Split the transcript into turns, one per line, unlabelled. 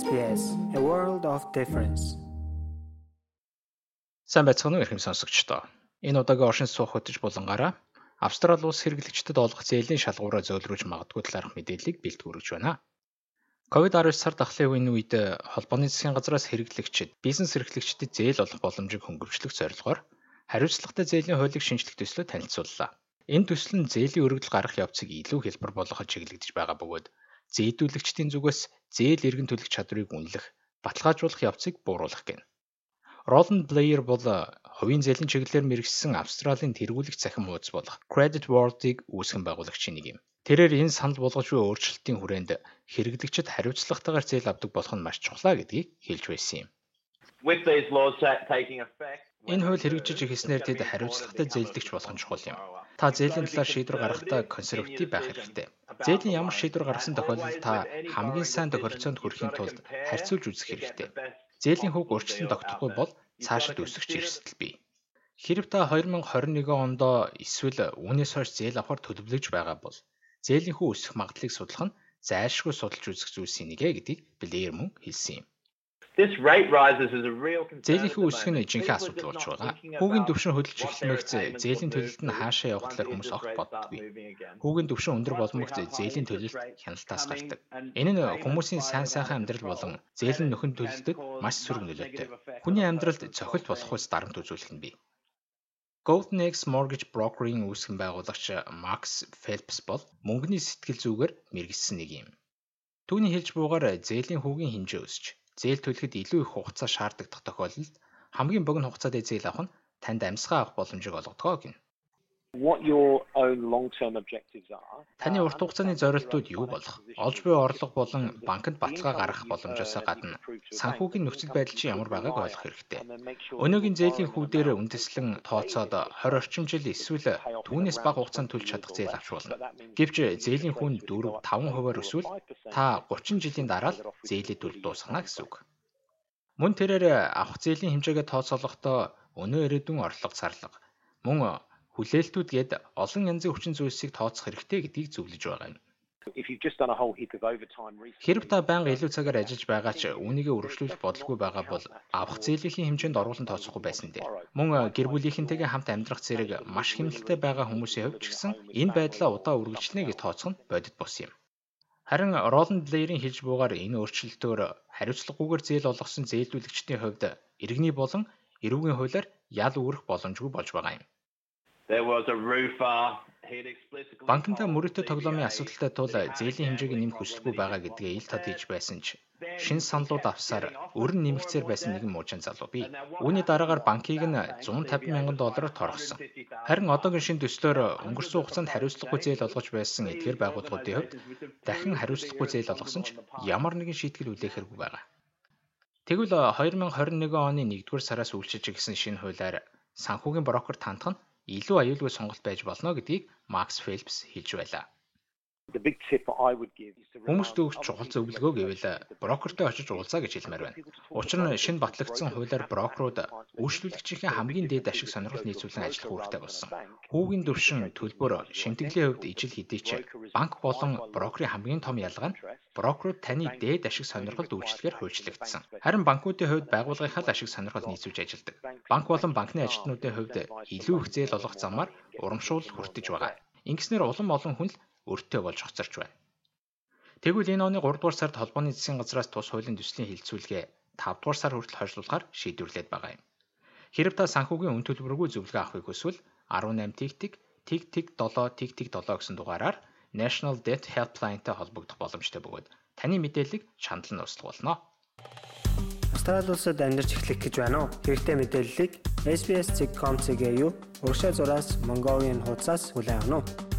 SBS A World of Difference.
Сайн байцгаана уу ихэм сонсогчдоо. Энэ удаагийн оршин суух хөтөж булангаараа Австрали улс хэрэглэгчдэд олгох зээлийн шалгуураа зөөлрүүлж магадгүй талаарх мэдээллийг бэлтгэж байна. COVID-19 сар дахлын үеийн үед холбооны засгийн газраас хэрэглэгчид, бизнес эрхлэгчдэд зээл олох боломжийг хөнгөвчлөх зорилгоор хариуцлагатай зээлийн хуулийг шинжлэх төслөө танилцууллаа. Энэ төсөл нь зээлийн өргөдөл гаргах явцыг илүү хэлбэр болгоход чиглэгдэж байгаа бөгөөд зээдүүлэгчдийн зүгээс зээл эргэн төлөх чадварыг үнэлэх, баталгаажуулах явцыг бууруулах гэнэ. Roland Blair бол хувийн зээлийн чиглэлээр мэрэгсэн Австралийн тэргүүлэх цахим хуудас болох Credit World-ыг үүсгэн байгуулагчийн нэг юм. Тэрээр энэ санал болгож буй өөрчлөлтийн хүрээнд хэрэглэгчид хариуцлагатайгаар зээл авдаг болох нь маш чухлаа гэдгийг хэлж байсан юм. Энэ хууль хэрэгжиж ихэснээр тэд хариуцлагатай зээлдэгч болох нь чухал юм. Та зээлийн талаар шийдвэр гаргахдаа консерватив байх хэрэгтэй. Зээлийн ямар шийдвэр гаргасан тохиолдолд та хамгийн сайн тохиролцоонд хүрэхийн тулд харьцуулж үзэх хэрэгтэй. Зээлийн хүүг урьдчилан тогтохгүй бол цаашид өсөх эрсдэл бий. Хэрв та 2021 онд эсвэл үүнээс хойш зээл авахар төлөвлөж байгаа бол зээлийн хүү өсөх магадлалыг судлах нь зайлшгүй судалж үзэх зүйлсийн нэг ээ гэдгийг Блэйр мөн хэлсэн юм. Зээлийн үсэг нь жинхэнэ асуудал болж байгаа. Хүүгийн төвшин хөдөлж эхлэмэгц зээлийн төлөлт нь хаашаа явах талаар хүмүүс огт боддоггүй. Хүүгийн төвшин өндөр боломогц зээлийн төлөлт хяналтаас гардаг. Энэ нь хүмүүсийн сайн сайхан амьдрал болон зээлийн нөхөн төлөлтөд маш сөрөг нөлөөтэй. Хүний амьдралд цохилт болох ус дарамт үзүүлэх нь бий. Golden Eggs Mortgage Broker-ийн үүсгэн байгуулагч Max Phelps бол мөнгөний сэтгэл зүгээр мэрэгсэн нэг юм. Түүний хэлж буугаар зээлийн хүүгийн хэмжээ өсч зээл төлөхөд илүү их хугацаа шаарддаг тохиолдолд хамгийн богино хугацаатай зээл авах нь танд амьсгаа авах боломжийг олгодог гин. Таны урт хугацааны зорилтууд юу болох? Олж буй орлого болон банкнд баталгаа гаргах боломжоос гадна санхүүгийн нөхцөл байдал чи ямар байгааг ойлгох хэрэгтэй. Өнөөгийн зээлийн хүүдээр үндэслэн тооцоод 20 орчим жил эсвэл түүнээс бага хугацаанд төлж чадах зээл авч болно. Гэвч зээлийн хүн 4 5 хувиар өсвөл та 30 жилийн дараа л зээлээ төлж дуусгана гэсэн үг. Мөн тэрээр авах зээлийн хэмжээгээ тооцоолохдоо өнөө ирээдүйн орлого зарлага мөн хүлээлтүүд гээд олон янзын хүчин зүйлсийг тооцох хэрэгтэй гэдгийг зөвлөж байгаа юм. Хэрв та байнга илүү цагаар ажиллаж байгаа ч үүнийгээ өргөжлүүлэх бодлого байгаа бол авах зээлийн хэмжээнд оруулан тооцохгүй байсан дээ. Мөн гэр бүлийнхэнтэйгээ хамт амьдрах зэрэг маш хэмнэлттэй байгаа хүмүүсийн хувьд ч гэсэн энэ байдлаа удаа үргэлжлэнэ гэж тооцох нь бодит бус юм. Харин Роланд Блэйрийн хэлж буугаар энэ өөрчлөлтөөр хариуцлагагүйгээр зээл олгосон зээлдүүлэгчдийн хувьд иргэний болон эрүүгийн хуулиар ял үүрэх боломжгүй болж байгаа юм. Банкнда мөрөөдө тоглоомын асуудалтай тул зээлийн хэмжээг нэмэх хүсэлгүй байгаа гэдгээ ил тод хийж байсан ч шин саналууд авсаар өрн нэмэгцээр байсан нэгэн муужин залуу бий. Үүний дараагаар банкийг нь 150 мянган доллараар торгосон. Харин одоогийн шин төслөөр өнгөрсөн хугацаанд хариуцлагагүй зээл олгож байсан эдгээр байгууллагуудын хувьд дахин хариуцлагагүй зээл олгосон ч ямар нэгэн шийтгэл үлээхэргүй байгаа. Тэгвэл 2021 оны 1-р сараас үйлчилж гисэн шинэ хуулиар санхүүгийн брокер тантах нь илүү аюулгүй сонголт байж болно гэдгийг Макс Фелпс хэлж байлаа. Хүмүүст өгч чухал зөвлөгөө гэвэл брокертэй очиж уулзаа гэж хэлмээр байна. Учир нь шинэ батлагдсан хуулиар брокерууд үйлчлүүлэгчийн хамгийн дээд ашиг сонирхол нийцүүлэн ажиллах үүрэгтэй болсон. Хүүгийн төвшин төлбөр шимтгэлийн хувьд ижил хэдий ч банк болон брокерийн хамгийн том ялгаа нь брокерууд таны дээд ашиг сонирхолд үйлчлэхээр хуульчлагдсан. Харин банкуудын хувьд байгууллагынхаа ашиг сонирхол нийцүүлж ажилладаг. Банк болон банкны ажилтнуудын хувьд илүү их зээл олгох замаар урамшуул хүртэж байгаа. Ингэснээр улам олон хүн л өртөө болж хоцорч байна. Тэгвэл энэ оны 3 дугаар сард холбооны засгийн газраас тус хуулийн төслийн хилцүүлгээ 5 дугаар сар хүртэл хойшлуулахаар шийдвэрлээд байгаа юм. Хэрв та санхүүгийн үн төлбөргүй зөвлөгөө авахыг хүсвэл 18 тиг тиг тиг тиг 7 тиг тиг 7 гэсэн дугаараар National Debt Helpline-тай холбогдох боломжтой бөгөөд таны мэдээллийг шаналн нууцлах болно.
Австрали улсад амьдарч эхлэх гэж байна уу? Хэрэгтэй мэдээллийг SBS.com.cg юу? Урагшаа зураас Mongolian хуудасаас хүлээн авах нь